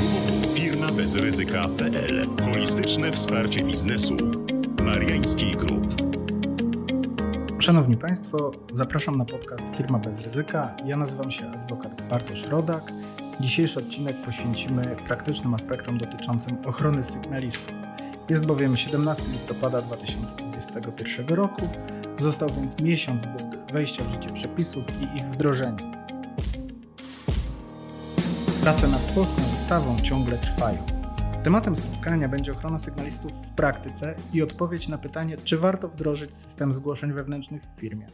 www.firmabezryzyka.pl Holistyczne wsparcie biznesu. Mariański Group. Szanowni Państwo, zapraszam na podcast Firma bez ryzyka. Ja nazywam się adwokat Bartosz Rodak. Dzisiejszy odcinek poświęcimy praktycznym aspektom dotyczącym ochrony sygnalistów. Jest bowiem 17 listopada 2021 roku, został więc miesiąc do wejścia w życie przepisów i ich wdrożenia. Prace nad polską ciągle trwają. Tematem spotkania będzie ochrona sygnalistów w praktyce i odpowiedź na pytanie, czy warto wdrożyć system zgłoszeń wewnętrznych w firmie.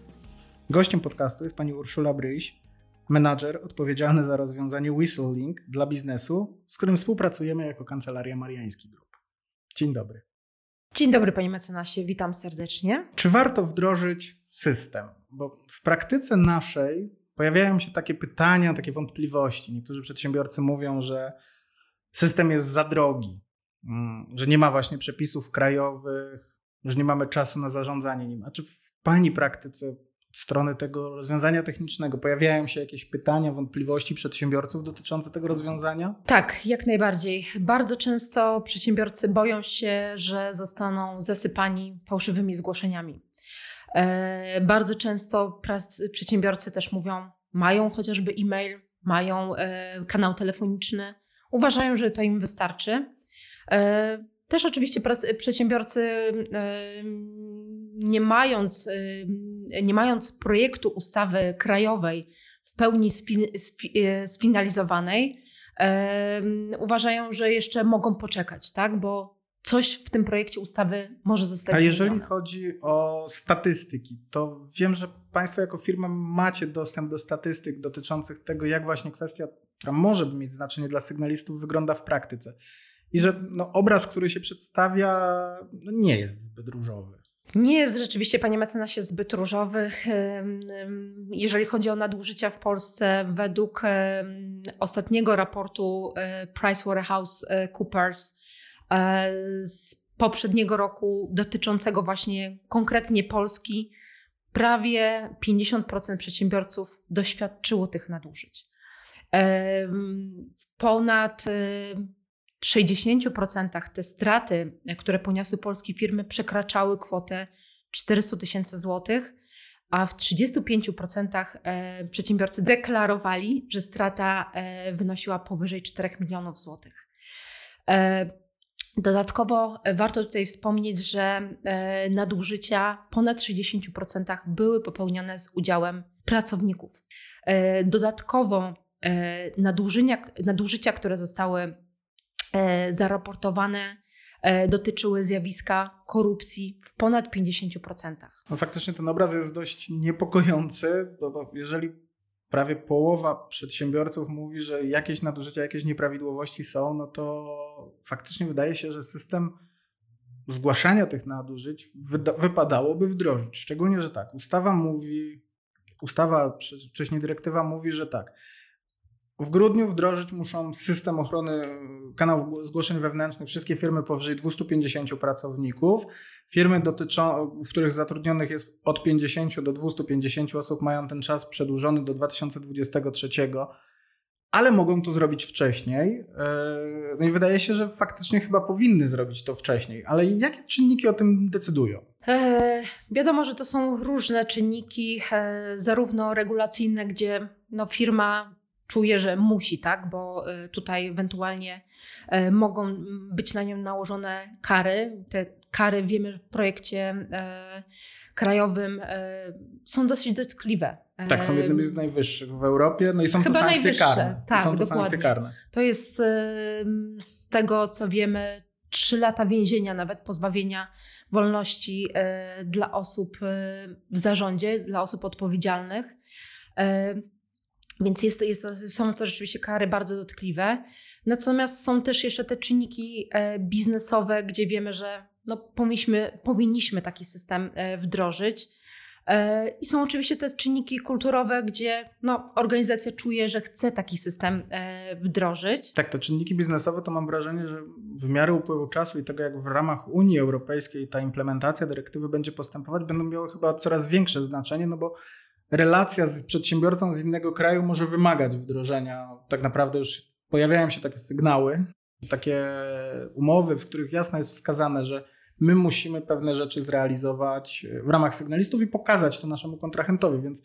Gościem podcastu jest pani Urszula Bryś, menadżer odpowiedzialny za rozwiązanie WhistleLink dla biznesu, z którym współpracujemy jako Kancelaria Mariański Group. Dzień dobry. Dzień dobry panie mecenasie, witam serdecznie. Czy warto wdrożyć system? Bo w praktyce naszej pojawiają się takie pytania, takie wątpliwości. Niektórzy przedsiębiorcy mówią, że system jest za drogi, mm, że nie ma właśnie przepisów krajowych, że nie mamy czasu na zarządzanie nim. A czy w Pani praktyce od strony tego rozwiązania technicznego pojawiają się jakieś pytania, wątpliwości przedsiębiorców dotyczące tego rozwiązania? Tak, jak najbardziej. Bardzo często przedsiębiorcy boją się, że zostaną zasypani fałszywymi zgłoszeniami. E, bardzo często przedsiębiorcy też mówią, mają chociażby e-mail, mają e, kanał telefoniczny, uważają, że to im wystarczy. E, też oczywiście przedsiębiorcy, nie mając, nie mając projektu ustawy krajowej w pełni sfinalizowanej, uważają, że jeszcze mogą poczekać, tak? bo coś w tym projekcie ustawy może zostać A jeżeli zmienione. chodzi o statystyki, to wiem, że Państwo jako firma macie dostęp do statystyk dotyczących tego, jak właśnie kwestia, która może mieć znaczenie dla sygnalistów, wygląda w praktyce. I że no, obraz, który się przedstawia, no, nie jest zbyt różowy. Nie jest rzeczywiście, panie mecenasie, zbyt różowy. Jeżeli chodzi o nadużycia w Polsce, według ostatniego raportu e, PricewaterhouseCoopers E, z poprzedniego roku dotyczącego właśnie konkretnie Polski, prawie 50% przedsiębiorców doświadczyło tych nadużyć. E, w ponad 60% e, te straty, które poniosły polskie firmy, przekraczały kwotę 400 tysięcy złotych, a w 35% przedsiębiorcy deklarowali, że strata wynosiła powyżej 4 milionów złotych. Dodatkowo e, warto tutaj wspomnieć, że e, nadużycia ponad 60% były popełnione z udziałem pracowników. E, dodatkowo nadużycia, nadużycia które zostały zaraportowane, dotyczyły zjawiska korupcji w ponad 50%. No faktycznie ten obraz jest dość niepokojący, bo jeżeli prawie połowa przedsiębiorców mówi, że jakieś nadużycia, jakieś nieprawidłowości są, no to faktycznie wydaje się, że system zgłaszania tych nadużyć wypadałoby wdrożyć. Szczególnie, że tak, ustawa mówi, ustawa, wcześniej dyrektywa mówi, że tak, w grudniu wdrożyć muszą system ochrony kanałów zgłoszeń wewnętrznych wszystkie firmy powyżej 250 pracowników. Firmy, dotyczą, w których zatrudnionych jest od 50 do 250 osób, mają ten czas przedłużony do 2023, ale mogą to zrobić wcześniej. E, no i wydaje się, że faktycznie chyba powinny zrobić to wcześniej. Ale jakie czynniki o tym decydują? E, wiadomo, że to są różne czynniki, e, zarówno regulacyjne, gdzie no, firma czuje, że musi, tak, bo y, tutaj ewentualnie y, mogą być na nią nałożone kary. Te kary wiemy w projekcie y, krajowym są dosyć dotkliwe. Tak, są jednymi z najwyższych w Europie, no i są Chyba to sankcje karne. Tak, są to dokładnie. sankcje karne. To jest z tego, co wiemy, trzy lata więzienia, nawet pozbawienia wolności dla osób w zarządzie, dla osób odpowiedzialnych. Więc jest jest są to rzeczywiście kary bardzo dotkliwe. Natomiast są też jeszcze te czynniki e, biznesowe, gdzie wiemy, że no, powinniśmy, powinniśmy taki system e, wdrożyć. E, I są oczywiście te czynniki kulturowe, gdzie no, organizacja czuje, że chce taki system wdrożyć. Tak, te czynniki biznesowe to mam wrażenie, że w miarę upływu czasu i tego, jak w ramach Unii Europejskiej ta implementacja dyrektywy będzie postępować, będą miały chyba coraz większe znaczenie, no bo relacja z przedsiębiorcą z innego kraju może wymagać wdrożenia. Tak naprawdę już pojawiają się takie sygnały, takie umowy, w których jasno jest wskazane, że my musimy pewne rzeczy zrealizować w ramach sygnalistów i pokazać to naszemu kontrahentowi, więc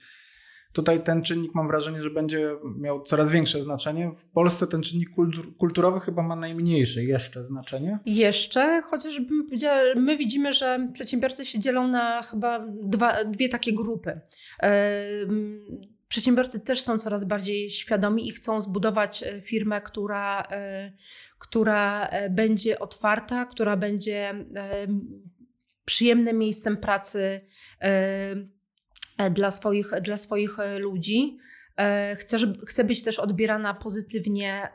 Tutaj ten czynnik mam wrażenie, że będzie miał coraz większe znaczenie. W Polsce ten czynnik kultur, kulturowy chyba ma najmniejsze jeszcze znaczenie. Jeszcze, chociaż bym powiedziała, my widzimy, że przedsiębiorcy się dzielą na chyba dwa, dwie takie grupy. Przedsiębiorcy też są coraz bardziej świadomi i chcą zbudować e, firmę, która, e, która e, będzie otwarta, która będzie przyjemnym miejscem pracy dla swoich, dla swoich e, ludzi. E, chcę, chcę być też odbierana pozytywnie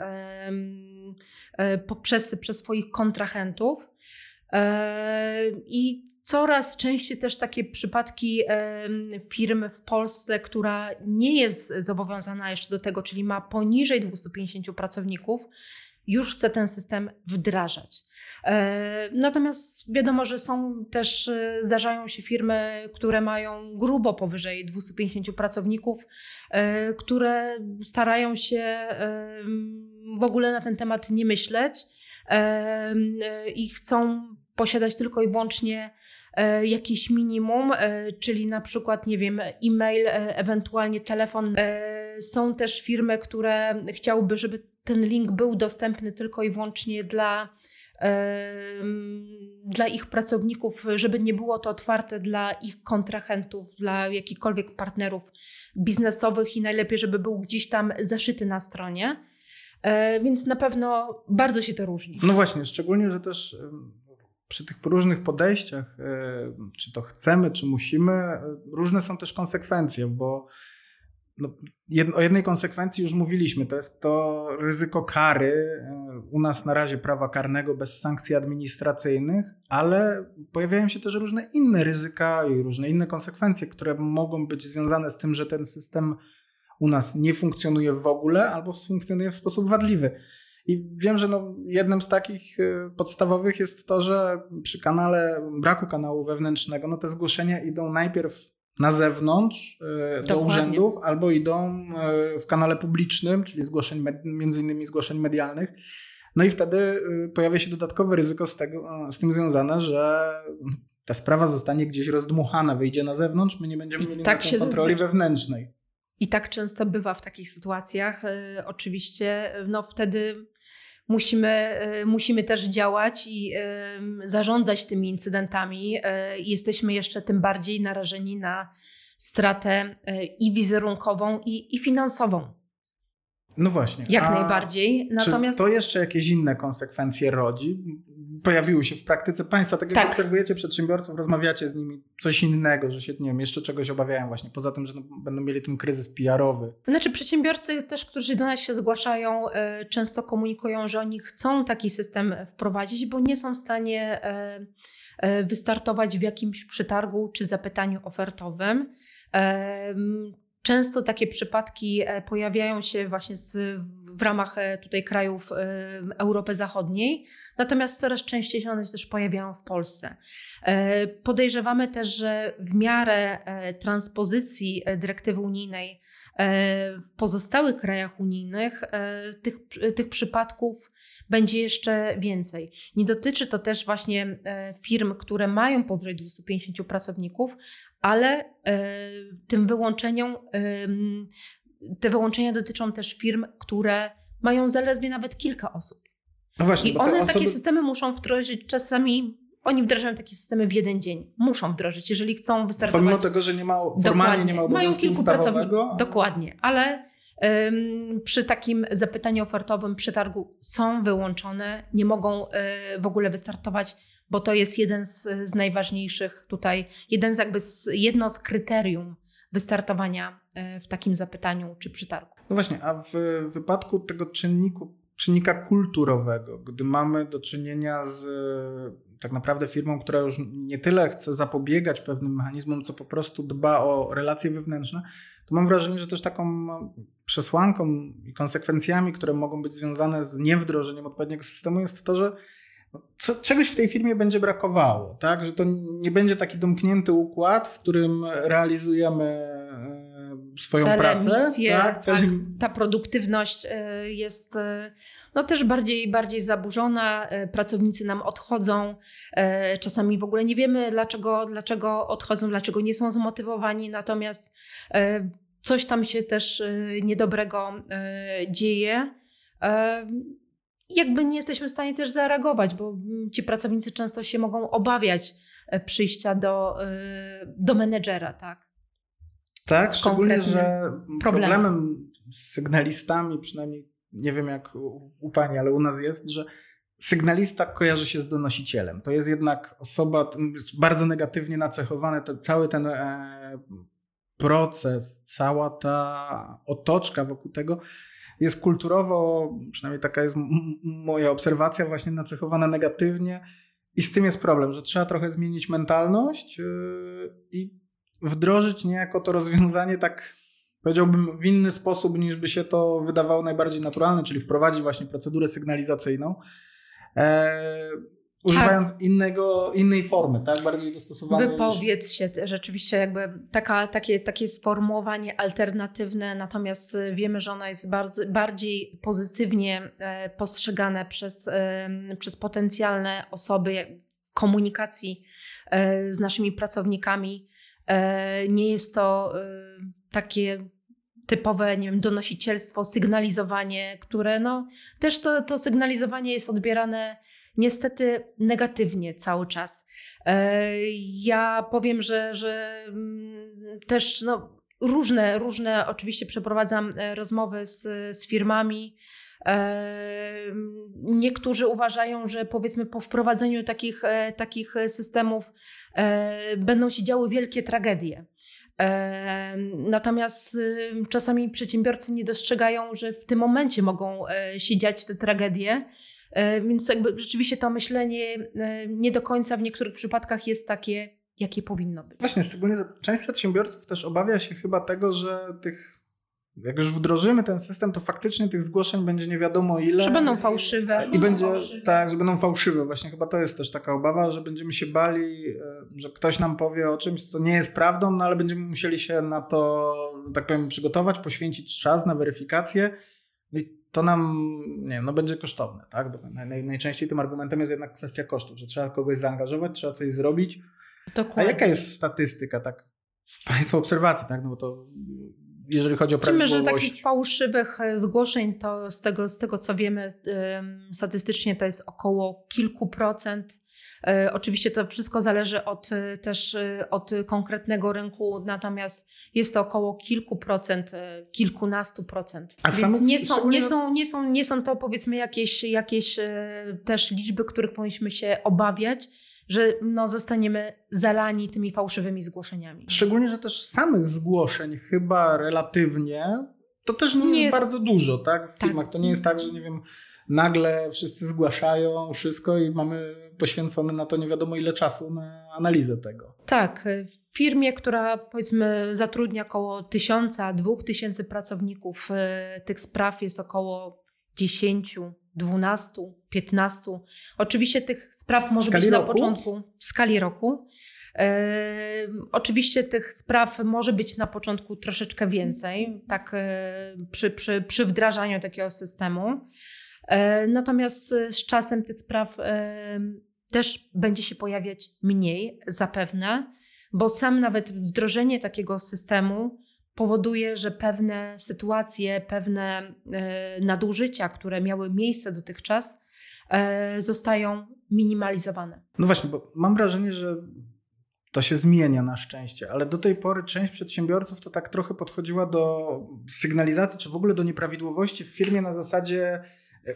poprzez, przez swoich kontrahentów. I coraz częściej też takie przypadki firmy w Polsce, która nie jest zobowiązana jeszcze do tego, czyli ma poniżej 250 pracowników, już chce ten system wdrażać. E, natomiast wiadomo, że są też, e, zdarzają się firmy, które mają grubo powyżej 250 pracowników, e, które starają się w ogóle na ten temat nie myśleć i chcą posiadać tylko i wyłącznie jakiś minimum, czyli na przykład, nie wiem, e-mail, ewentualnie telefon. Są też firmy, które chciałyby, żeby ten link był dostępny tylko i wyłącznie dla dla ich pracowników, żeby nie było to otwarte dla ich kontrahentów, dla jakichkolwiek partnerów biznesowych i najlepiej, żeby był gdzieś tam zaszyty na stronie. E, więc na pewno bardzo się to różni. No właśnie, szczególnie, że też przy tych różnych podejściach, e, czy to chcemy, czy musimy, e, różne są też konsekwencje, bo no, jed, o jednej konsekwencji już mówiliśmy, to jest to ryzyko kary. E, u nas na razie prawa karnego bez sankcji administracyjnych, ale pojawiają się też różne inne ryzyka i różne inne konsekwencje, które mogą być związane z tym, że ten system u nas nie funkcjonuje w ogóle albo funkcjonuje w sposób wadliwy. I wiem, że no, jednym z takich e, podstawowych jest to, że przy kanale, braku kanału wewnętrznego, no te zgłoszenia idą najpierw na zewnątrz e, do Dokładnie. urzędów albo idą e, w kanale publicznym, czyli zgłoszeń, między innymi zgłoszeń medialnych. No i wtedy e, pojawia się dodatkowe ryzyko z, tego, z tym związane, że ta sprawa zostanie gdzieś rozdmuchana, wyjdzie na zewnątrz, my nie będziemy I mieli tak kontroli zazwyczaj. wewnętrznej. I tak często bywa w takich sytuacjach. Oczywiście, no wtedy musimy, y, musimy też działać i zarządzać tymi incydentami. Y, jesteśmy jeszcze tym bardziej narażeni na stratę y, i wizerunkową, i, i finansową. No właśnie. Jak najbardziej. Natomiast... Czy to jeszcze jakieś inne konsekwencje rodzi? Pojawiły się w praktyce państwa, tak jak tak. obserwujecie przedsiębiorców, rozmawiacie z nimi coś innego, że się, nie wiem, jeszcze czegoś obawiają właśnie, poza tym, że no, będą mieli ten kryzys PR-owy. Znaczy przedsiębiorcy też, którzy do nas się zgłaszają, e, często komunikują, że oni chcą taki system wprowadzić, bo nie są w stanie e, e, wystartować w jakimś przetargu czy zapytaniu ofertowym Często takie przypadki e, pojawiają się właśnie z, w ramach e, tutaj krajów e, Europy Zachodniej, natomiast coraz częściej się one też pojawiają w Polsce. Podejrzewamy też, że w miarę transpozycji dyrektywy unijnej w pozostałych krajach unijnych tych, tych przypadków będzie jeszcze więcej. Nie dotyczy to też właśnie firm, które mają powyżej 250 pracowników, ale e, tym wyłączeniom, te wyłączenia dotyczą też firm, które mają zaledwie nawet kilka osób. No właśnie, I one osoby... takie systemy muszą wdrożyć czasami. Oni wdrażają takie systemy w jeden dzień. Muszą wdrożyć, jeżeli chcą wystartować. Pomimo tego, że nie ma formalnie nie ma Mają kilku pracowników. Dokładnie, ale ym, przy takim zapytaniu ofertowym przetargu są wyłączone, nie mogą y, w ogóle wystartować bo to jest jeden z, z najważniejszych tutaj, jeden z jakby z, jedno z kryterium wystartowania e, w takim zapytaniu czy przetargu. No właśnie, a w wypadku tego czynniku, czynnika kulturowego, gdy mamy do czynienia z tak naprawdę firmą, która już nie tyle chce zapobiegać pewnym mechanizmom, co po prostu dba o relacje wewnętrzne, to mam wrażenie, że też taką przesłanką i konsekwencjami, które mogą być związane z niewdrożeniem odpowiedniego systemu jest to, że co, czegoś w tej firmie będzie brakowało, tak? Że to nie będzie taki domknięty układ, w którym realizujemy e, swoją cele, pracę. Misje, tak, cele... tak, ta produktywność jest no, też bardziej, bardziej zaburzona. Pracownicy nam odchodzą. Czasami w ogóle nie wiemy, dlaczego, dlaczego odchodzą, dlaczego nie są zmotywowani. Natomiast coś tam się też niedobrego dzieje jakby nie jesteśmy w stanie też zareagować, bo mm, ci pracownicy często się mogą obawiać e, przyjścia do, e, do menedżera, tak? Tak, z szczególnie, że problemem. problemem z sygnalistami, przynajmniej nie wiem jak u, u Pani, ale u nas jest, że sygnalista kojarzy się z donosicielem. To jest jednak osoba bardzo negatywnie nacechowany, to, cały ten e, proces, cała ta otoczka wokół tego jest kulturowo, przynajmniej taka jest moja obserwacja, właśnie nacechowana negatywnie. I z tym jest problem, że trzeba trochę zmienić mentalność yy, i wdrożyć niejako to rozwiązanie tak, powiedziałbym, w inny sposób niż by się to wydawało najbardziej naturalne, czyli wprowadzić właśnie procedurę sygnalizacyjną. Używając tak. innego, innej formy, tak? Bardziej dostosowanej. Wypowiedz się rzeczywiście jakby taka, takie, takie sformułowanie alternatywne, natomiast wiemy, że ono jest bardzo, bardziej pozytywnie e, postrzegane przez, e, przez potencjalne osoby komunikacji e, z naszymi pracownikami. Nie jest to takie typowe, nie wiem, donosicielstwo, sygnalizowanie, które no też to, to sygnalizowanie jest odbierane niestety negatywnie cały czas. E, ja powiem, że, że mm, też no, różne, różne oczywiście przeprowadzam e, rozmowy z, z firmami. E, niektórzy uważają, że powiedzmy po wprowadzeniu takich, takich systemów będą się działy wielkie tragedie. Natomiast czasami przedsiębiorcy nie dostrzegają, że w tym momencie mogą się dziać te tragedie więc jakby rzeczywiście to myślenie e, nie do końca w niektórych przypadkach jest takie, jakie powinno być. Właśnie, szczególnie, że część przedsiębiorców też obawia się chyba tego, że tych jak już wdrożymy ten system, to faktycznie tych zgłoszeń będzie nie wiadomo ile. Że będą fałszywe. I będzie, fałszywe. tak, że będą fałszywe. Właśnie chyba to jest też taka obawa, że będziemy się bali, e, że ktoś nam powie o czymś, co nie jest prawdą, no ale będziemy musieli się na to, tak powiem, przygotować, poświęcić czas na weryfikację. No i to nam nie wiem, no będzie kosztowne, tak? Bo naj, najczęściej tym argumentem jest jednak kwestia kosztów, że trzeba kogoś zaangażować, trzeba coś zrobić. Dokładnie. A jaka jest statystyka, tak? Państwa obserwacji, tak? No bo to jeżeli chodzi o prawidłowość. Wiemy, że takich fałszywych e, zgłoszeń to z tego, z tego co wiemy statystycznie to jest około kilku procent oczywiście to wszystko zależy od, e, też e, od konkretnego rynku, natomiast jest to około kilku procent, kilkunastu procent. A Więc nie są, nie, są, nie, są, nie są to powiedzmy jakieś, jakieś też liczby, których powinniśmy się obawiać że no, zostaniemy zalani tymi fałszywymi zgłoszeniami. Szczególnie, że też samych zgłoszeń chyba relatywnie to też nie, nie jest, jest, bardzo dużo, tak? W tak. firmach to nie jest tak, że nie wiem, nagle wszyscy zgłaszają wszystko i mamy poświęcone na to nie wiadomo ile czasu na analizę tego. Tak, w firmie, która powiedzmy zatrudnia około tysiąca, dwóch tysięcy pracowników, e, tych spraw jest około 10, 12, 15. Oczywiście tych spraw może być na początku w skali roku. E, oczywiście tych spraw może być na początku troszeczkę więcej, tak przy, przy, przy wdrażaniu takiego systemu. E, natomiast e, z czasem tych spraw e, też będzie się pojawiać mniej, zapewne, bo sam nawet wdrożenie takiego systemu powoduje, że pewne sytuacje, pewne nadużycia, które miały miejsce dotychczas, zostają minimalizowane. No właśnie, bo mam wrażenie, że to się zmienia na szczęście, ale do tej pory część przedsiębiorców to tak trochę podchodziła do sygnalizacji, czy w ogóle do nieprawidłowości w firmie na zasadzie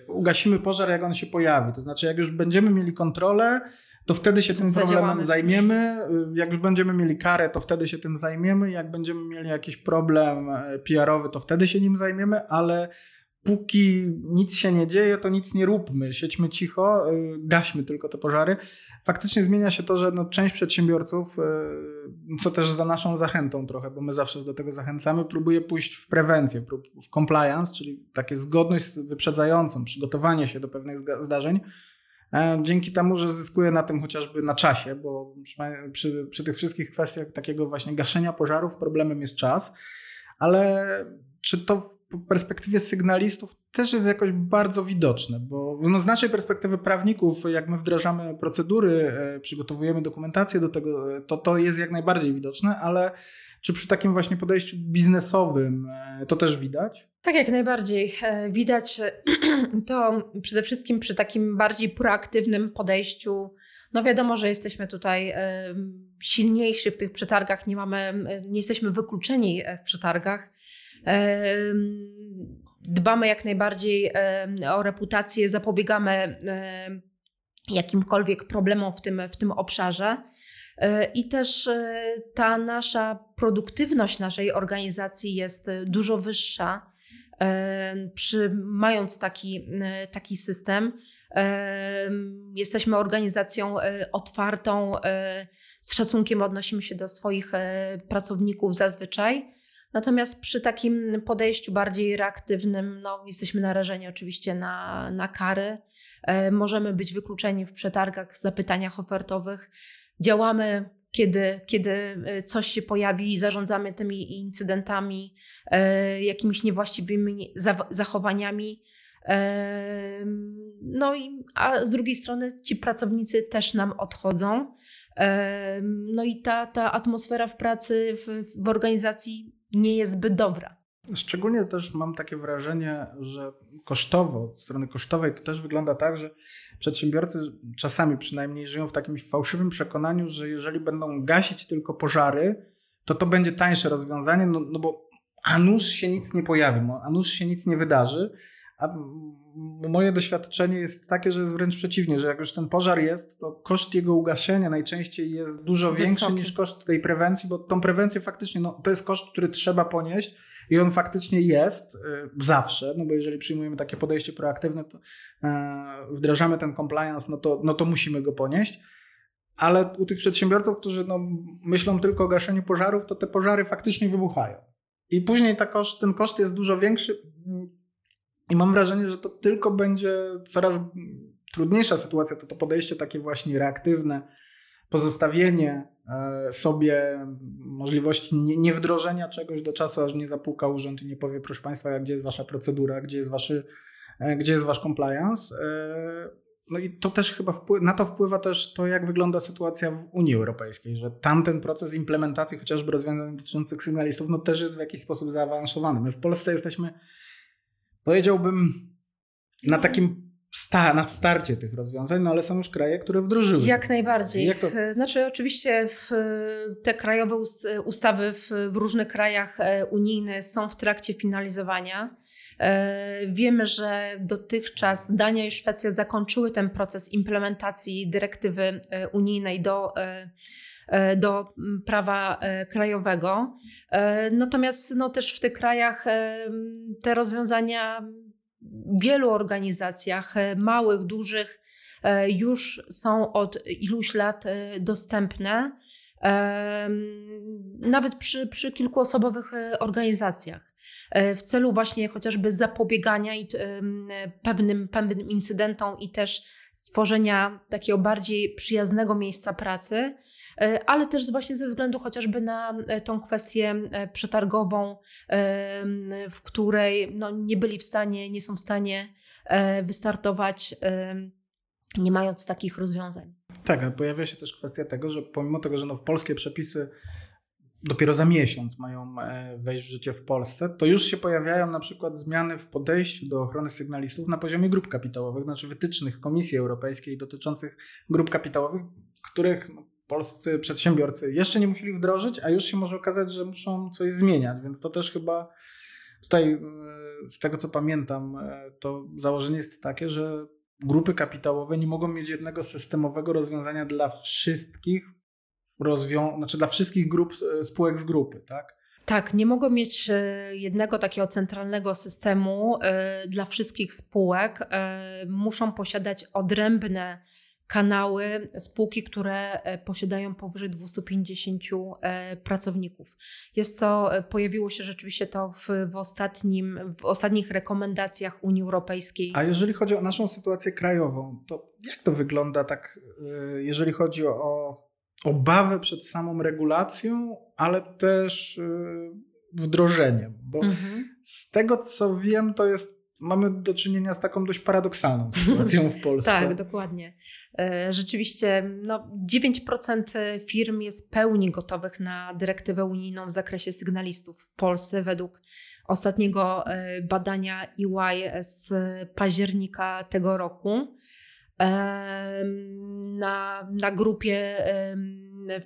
ugasimy pożar, jak on się pojawi. To znaczy, jak już będziemy mieli kontrolę, to wtedy się tym Zadziałamy. problemem zajmiemy. Jak już będziemy mieli karę, to wtedy się tym zajmiemy. Jak będziemy mieli jakiś problem e, PR-owy, to wtedy się nim zajmiemy, ale póki nic się nie dzieje, to nic nie róbmy. Siedźmy cicho, e, gaśmy tylko te pożary faktycznie zmienia się to, że no, część przedsiębiorców, e, co też za naszą zachętą trochę, bo my zawsze do tego zachęcamy, próbuje pójść w prewencję, w compliance, czyli takie zgodność wyprzedzającą, przygotowanie się do pewnych zdarzeń. E, dzięki temu, że zyskuje na tym chociażby na czasie, bo przy, przy tych wszystkich kwestiach takiego właśnie gaszenia pożarów problemem jest czas. ale czy to perspektywie sygnalistów też jest jakoś bardzo widoczne, bo no z naszej perspektywy prawników, jak my wdrażamy procedury, e, przygotowujemy dokumentację do tego, e, to to jest jak najbardziej widoczne, ale czy przy takim właśnie podejściu biznesowym e, to też widać? Tak, jak najbardziej. Widać to przede wszystkim przy takim bardziej proaktywnym podejściu. No wiadomo, że jesteśmy tutaj silniejsi w tych przetargach, nie mamy, nie jesteśmy wykluczeni w przetargach dbamy jak najbardziej o reputację, zapobiegamy jakimkolwiek problemom w tym, w tym obszarze. E, I też e, ta nasza produktywność naszej organizacji jest dużo wyższa, przy, mając taki, taki system. Jesteśmy organizacją e, otwartą, z szacunkiem odnosimy się do swoich pracowników zazwyczaj. Natomiast przy takim podejściu bardziej reaktywnym, no, jesteśmy narażeni oczywiście na, na kary. E, możemy być wykluczeni w przetargach, zapytaniach ofertowych. Działamy, kiedy, kiedy e, coś się pojawi, zarządzamy tymi incydentami, e, jakimiś niewłaściwymi zachowaniami. No i a z drugiej strony ci pracownicy też nam odchodzą. No i ta, ta atmosfera w pracy, w, w organizacji nie jest zbyt dobra. Szczególnie też mam takie wrażenie, że kosztowo, od strony kosztowej to też wygląda tak, że przedsiębiorcy czasami przynajmniej żyją w takim fałszywym przekonaniu, że jeżeli będą gasić tylko pożary, to to będzie tańsze rozwiązanie, no, no bo a nuż się nic nie pojawi, a nuż się nic nie wydarzy, a moje doświadczenie jest takie, że jest wręcz przeciwnie, że jak już ten pożar jest, to koszt jego ugaszenia najczęściej jest dużo Wysoki. większy niż koszt tej prewencji, bo tą prewencję faktycznie, no, to jest koszt, który trzeba ponieść i on faktycznie jest y, zawsze, no bo jeżeli przyjmujemy takie podejście proaktywne, to y, wdrażamy ten compliance, no to, no to musimy go ponieść. Ale u tych przedsiębiorców, którzy no, myślą tylko o gaszeniu pożarów, to te pożary faktycznie wybuchają. I później ta koszt, ten koszt jest dużo większy i mam wrażenie, że to tylko będzie coraz trudniejsza sytuacja, to to podejście takie właśnie reaktywne, pozostawienie e, sobie możliwości niewdrożenia czegoś do czasu, aż nie zapuka urząd i nie powie, proszę Państwa, gdzie jest Wasza procedura, gdzie jest, waszy, e, gdzie jest Wasz compliance. E, no i to też chyba na to wpływa też to, jak wygląda sytuacja w Unii Europejskiej, że tamten proces implementacji chociażby rozwiązań dotyczących sygnalistów no też jest w jakiś sposób zaawansowany. My w Polsce jesteśmy powiedziałbym, na takim sta, na starcie tych rozwiązań, no ale są już kraje, które wdrożyły. Jak najbardziej. Jak to... Znaczy oczywiście w, te krajowe ustawy w, w różnych krajach e, unijnych są w trakcie finalizowania. E, wiemy, że dotychczas Dania i Szwecja zakończyły ten proces implementacji dyrektywy e, unijnej do E, do prawa e, krajowego. E, natomiast no, też w tych krajach te rozwiązania w wielu organizacjach, małych, dużych, już są od iluś lat dostępne, nawet przy, przy kilkuosobowych organizacjach w celu właśnie chociażby zapobiegania pewnym, pewnym incydentom i też stworzenia takiego bardziej przyjaznego miejsca pracy, E, ale też właśnie ze względu chociażby na e, tą kwestię e, przetargową, w której no, nie byli w stanie, nie są w stanie wystartować, nie mając takich rozwiązań. Tak, ale pojawia się też kwestia tego, że pomimo tego, że no w polskie przepisy dopiero za miesiąc mają wejść w życie w Polsce, to już się pojawiają na przykład zmiany w podejściu do ochrony sygnalistów na poziomie grup kapitałowych, znaczy wytycznych Komisji Europejskiej dotyczących grup kapitałowych, których no, polscy przedsiębiorcy jeszcze nie musieli wdrożyć, a już się może okazać, że muszą coś zmieniać, więc to też chyba tutaj e, z tego co pamiętam, e, to założenie jest takie, że grupy kapitałowe nie mogą mieć jednego systemowego rozwiązania dla wszystkich rozwią- znaczy dla wszystkich grup e, spółek z grupy, tak? Tak, nie mogą mieć jednego takiego centralnego systemu dla wszystkich spółek. Muszą posiadać odrębne kanały, spółki, które e, posiadają powyżej 250 e, pracowników. Jest to, e, pojawiło się rzeczywiście to w, w, ostatnim, w ostatnich rekomendacjach Unii Europejskiej. A jeżeli chodzi o naszą sytuację krajową, to jak to wygląda tak, jeżeli chodzi o obawę przed samą regulacją, ale też wdrożenie, bo mhm. z tego co wiem, to jest mamy do czynienia z taką dość paradoksalną sytuacją w Polsce. tak, dokładnie. E, rzeczywiście no, 9% firm jest pełni gotowych na dyrektywę unijną w zakresie sygnalistów w Polsce według ostatniego e, badania EY z października tego roku. Na, na grupie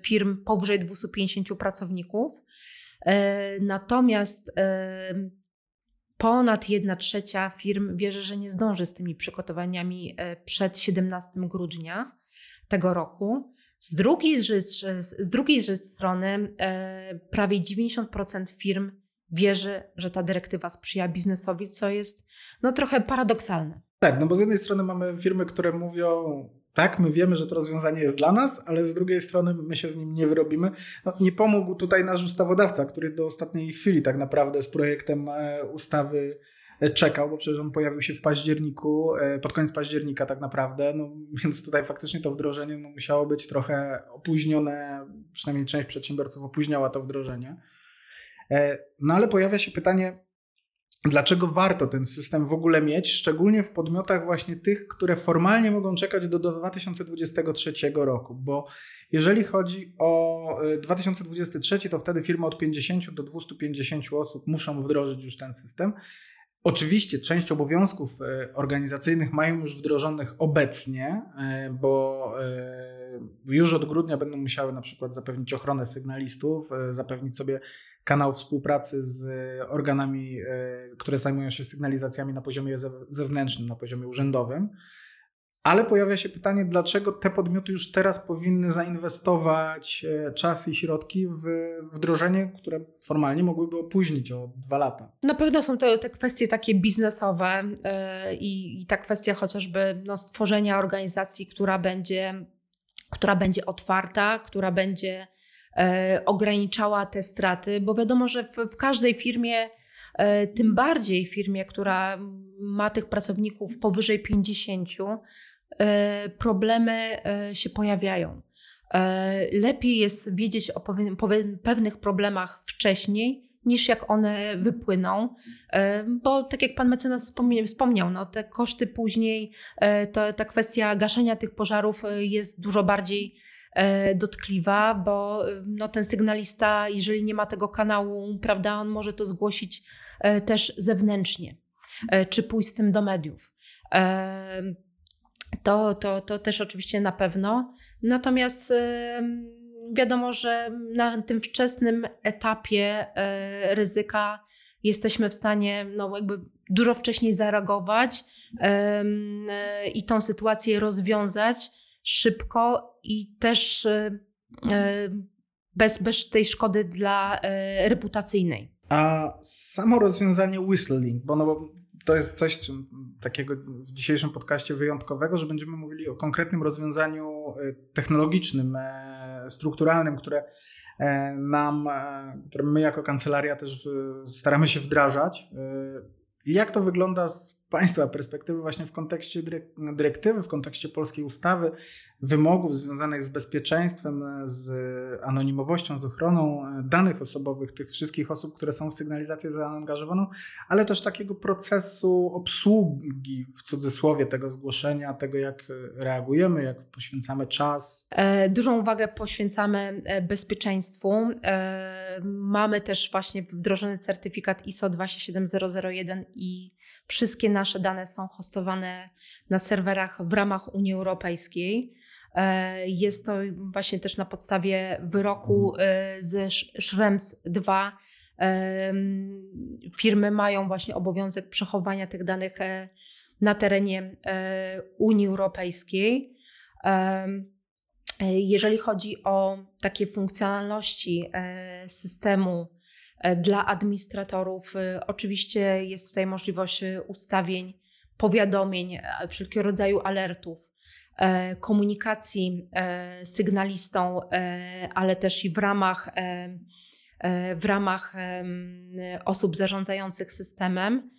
firm powyżej 250 pracowników. E, natomiast ponad 1 trzecia firm wierzy, że nie zdąży z tymi przygotowaniami e, przed 17 grudnia tego roku. Z drugiej, z drugiej strony e, prawie 90% firm wierzy, że ta dyrektywa sprzyja biznesowi, co jest no, trochę paradoksalne. Tak, no bo z jednej strony mamy firmy, które mówią, tak, my wiemy, że to rozwiązanie jest dla nas, ale z drugiej strony my się z nim nie wyrobimy. No, nie pomógł tutaj nasz ustawodawca, który do ostatniej chwili tak naprawdę z projektem e, ustawy e, czekał, bo przecież on pojawił się w październiku, e, pod koniec października tak naprawdę, no, więc tutaj faktycznie to wdrożenie no, musiało być trochę opóźnione, przynajmniej część przedsiębiorców opóźniała to wdrożenie. No ale pojawia się pytanie, Dlaczego warto ten system w ogóle mieć, szczególnie w podmiotach właśnie tych, które formalnie mogą czekać do 2023 roku? Bo jeżeli chodzi o 2023, y, to wtedy firmy od 50 do 250 osób muszą wdrożyć już ten system. Oczywiście część obowiązków y, organizacyjnych mają już wdrożonych obecnie, y, bo już od grudnia będą musiały na przykład zapewnić ochronę sygnalistów, zapewnić sobie kanał współpracy z organami, e, które zajmują się sygnalizacjami na poziomie zewnętrznym, na poziomie urzędowym. Ale pojawia się pytanie, dlaczego te podmioty już teraz powinny zainwestować e, czas i środki w wdrożenie, które formalnie mogłyby opóźnić o dwa lata. Na pewno są to te kwestie takie biznesowe yy, i ta kwestia chociażby no, stworzenia organizacji, która będzie, która będzie otwarta, która będzie E, ograniczała te straty, bo wiadomo, że w, w każdej firmie, e, tym bardziej firmie, która ma tych pracowników powyżej 50, e, problemy się pojawiają. Lepiej jest wiedzieć o pewnych problemach wcześniej, niż jak one wypłyną, bo tak jak pan mecenas wspomniał, no te koszty później, to, ta kwestia gaszenia tych pożarów jest dużo bardziej E, dotkliwa, bo no, ten sygnalista, jeżeli nie ma tego kanału, prawda, on może to zgłosić e, też zewnętrznie, e, czy pójść z tym do mediów. To, to, to też oczywiście na pewno. Natomiast wiadomo, że na tym wczesnym etapie ryzyka jesteśmy w stanie no, jakby dużo wcześniej zareagować i tą sytuację rozwiązać szybko i też e, e, bez, bez tej szkody dla e, reputacyjnej. A samo rozwiązanie whistling, bo, no, bo to jest coś takiego w dzisiejszym podcaście wyjątkowego, że będziemy mówili o konkretnym rozwiązaniu technologicznym, strukturalnym, które nam, które my jako kancelaria też staramy się wdrażać. Jak to wygląda z Państwa perspektywy właśnie w kontekście dyrektywy, w kontekście polskiej ustawy, wymogów związanych z bezpieczeństwem, z anonimowością, z ochroną danych osobowych tych wszystkich osób, które są w sygnalizację zaangażowaną, ale też takiego procesu obsługi w cudzysłowie tego zgłoszenia, tego jak reagujemy, jak poświęcamy czas. E, dużą uwagę poświęcamy e, bezpieczeństwu. E, mamy też właśnie wdrożony certyfikat ISO 27001 i Wszystkie nasze dane są hostowane na serwerach w ramach Unii Europejskiej. E, jest to właśnie też na podstawie wyroku mhm. e, ze Schrems 2. E, firmy mają właśnie obowiązek przechowania tych danych na terenie Unii Europejskiej. Jeżeli chodzi o takie funkcjonalności systemu dla administratorów e, oczywiście jest tutaj możliwość e, ustawień, powiadomień, wszelkiego rodzaju alertów, komunikacji sygnalistą, ale też i w ramach, w ramach osób zarządzających systemem.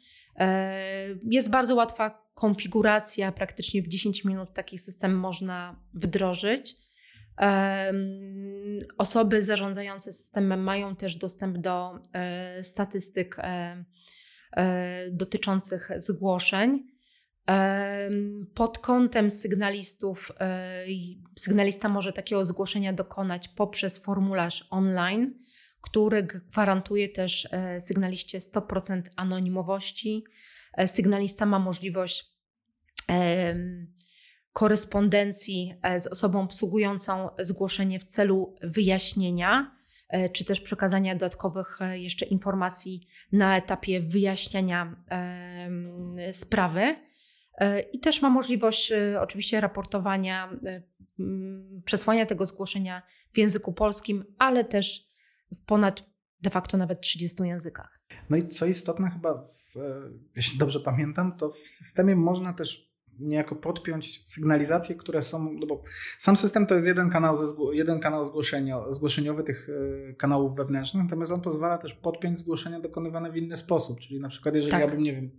Jest bardzo łatwa konfiguracja, praktycznie w 10 minut taki system można wdrożyć. Osoby zarządzające systemem mają też dostęp do e, statystyk e, e, dotyczących zgłoszeń. Pod kątem sygnalistów, sygnalista może takiego zgłoszenia dokonać poprzez formularz online, który gwarantuje też sygnaliście 100% anonimowości. Sygnalista ma możliwość korespondencji e, z osobą obsługującą zgłoszenie w celu wyjaśnienia, e, czy też przekazania dodatkowych e, jeszcze informacji na etapie wyjaśniania sprawy. I też ma możliwość oczywiście raportowania, przesłania tego zgłoszenia w języku polskim, ale też w ponad de facto nawet 30 językach. No i co istotne, chyba, w, jeśli dobrze pamiętam, to w systemie można też niejako podpiąć sygnalizacje, które są, no bo sam system to jest jeden kanał, ze, jeden kanał zgłoszenia, zgłoszeniowy tych e, kanałów wewnętrznych, natomiast on pozwala też podpiąć zgłoszenia dokonywane w inny sposób, czyli na przykład jeżeli tak. ja bym, nie wiem,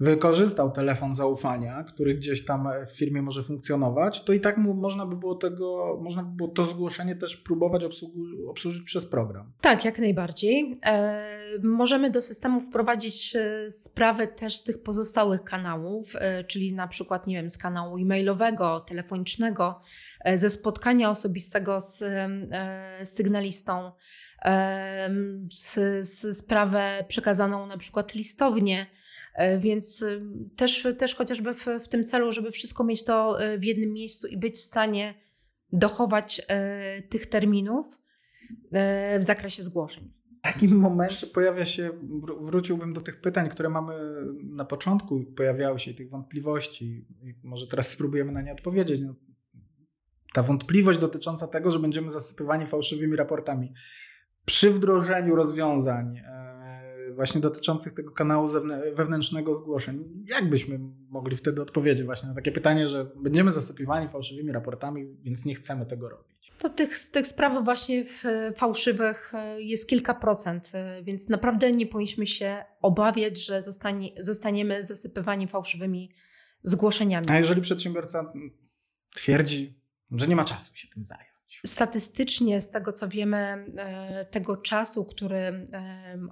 wykorzystał telefon zaufania, który gdzieś tam w firmie może funkcjonować, to i tak mu, można by było tego, można by było to zgłoszenie też próbować obsłużyć przez program. Tak, jak najbardziej. E, możemy do systemu wprowadzić e, sprawę też z tych pozostałych kanałów, e, czyli na przykład, nie wiem, z kanału e-mailowego, telefonicznego, e, ze spotkania osobistego z, e, z sygnalistą, e, z, z sprawę przekazaną na przykład listownie E, więc y, też, też chociażby w, w tym celu, żeby wszystko mieć to e, w jednym miejscu i być w stanie dochować e, tych terminów w zakresie zgłoszeń. W takim momencie pojawia się, wróciłbym do tych pytań, które mamy na początku, pojawiały się tych wątpliwości i może teraz spróbujemy na nie odpowiedzieć. No, ta wątpliwość dotycząca tego, że będziemy zasypywani fałszywymi raportami. Przy wdrożeniu rozwiązań właśnie dotyczących tego kanału wewnętrznego zgłoszeń. Jak byśmy mogli wtedy odpowiedzieć właśnie na takie pytanie, że będziemy zasypiwani fałszywymi raportami, więc nie chcemy tego robić? To tych, tych spraw właśnie fałszywych e, jest kilka procent, e, więc naprawdę nie powinniśmy się obawiać, że zostanie, zostaniemy zasypywani fałszywymi zgłoszeniami. A jeżeli przedsiębiorca twierdzi, że nie ma czasu się tym zająć? Statystycznie, z tego co wiemy, e, tego czasu, który e,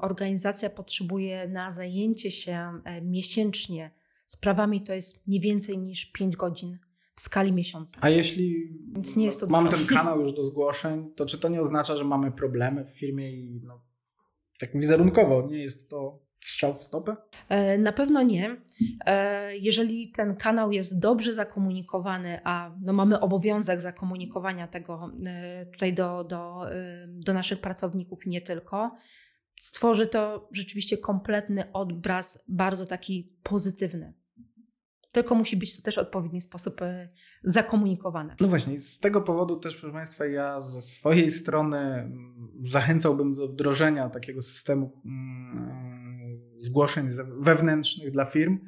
organizacja potrzebuje na zajęcie się e, miesięcznie sprawami, to jest nie więcej niż 5 godzin w skali miesiąca. A jeśli to mam ten kanał już do zgłoszeń, to czy to nie oznacza, że mamy problemy w firmie i no, tak wizerunkowo nie jest to strzał w stopę? E, na pewno nie. E, jeżeli ten kanał jest dobrze zakomunikowany, a no mamy obowiązek zakomunikowania tego e, tutaj do, do, do naszych pracowników i nie tylko, stworzy to rzeczywiście kompletny obraz, bardzo taki pozytywny. Tylko musi być to też w odpowiedni sposób zakomunikowane. No właśnie, z tego powodu też, proszę Państwa, ja ze swojej strony mm, zachęcałbym do wdrożenia takiego systemu mm, zgłoszeń wewnętrznych dla firm,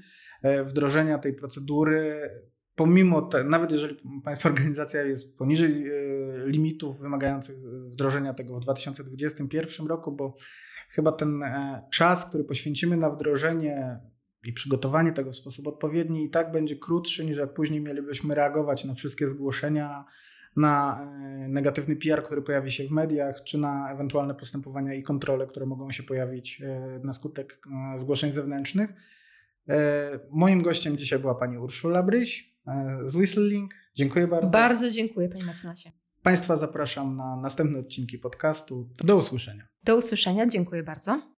e, wdrożenia tej procedury, pomimo, te, nawet jeżeli Państwa organizacja jest poniżej e, limitów wymagających wdrożenia tego w 2021 roku, bo chyba ten e, czas, który poświęcimy na wdrożenie i przygotowanie tego w sposób odpowiedni i tak będzie krótszy niż jak później mielibyśmy reagować na wszystkie zgłoszenia, na e, negatywny PR, który pojawi się w mediach, czy na ewentualne postępowania i kontrole, które mogą się pojawić e, na skutek e, zgłoszeń zewnętrznych. Moim gościem dzisiaj była pani Urszula Bryś z Whistling. Dziękuję bardzo. Bardzo dziękuję, panie mecenasie. Państwa zapraszam na następne odcinki podcastu. Do usłyszenia. Do usłyszenia, dziękuję bardzo.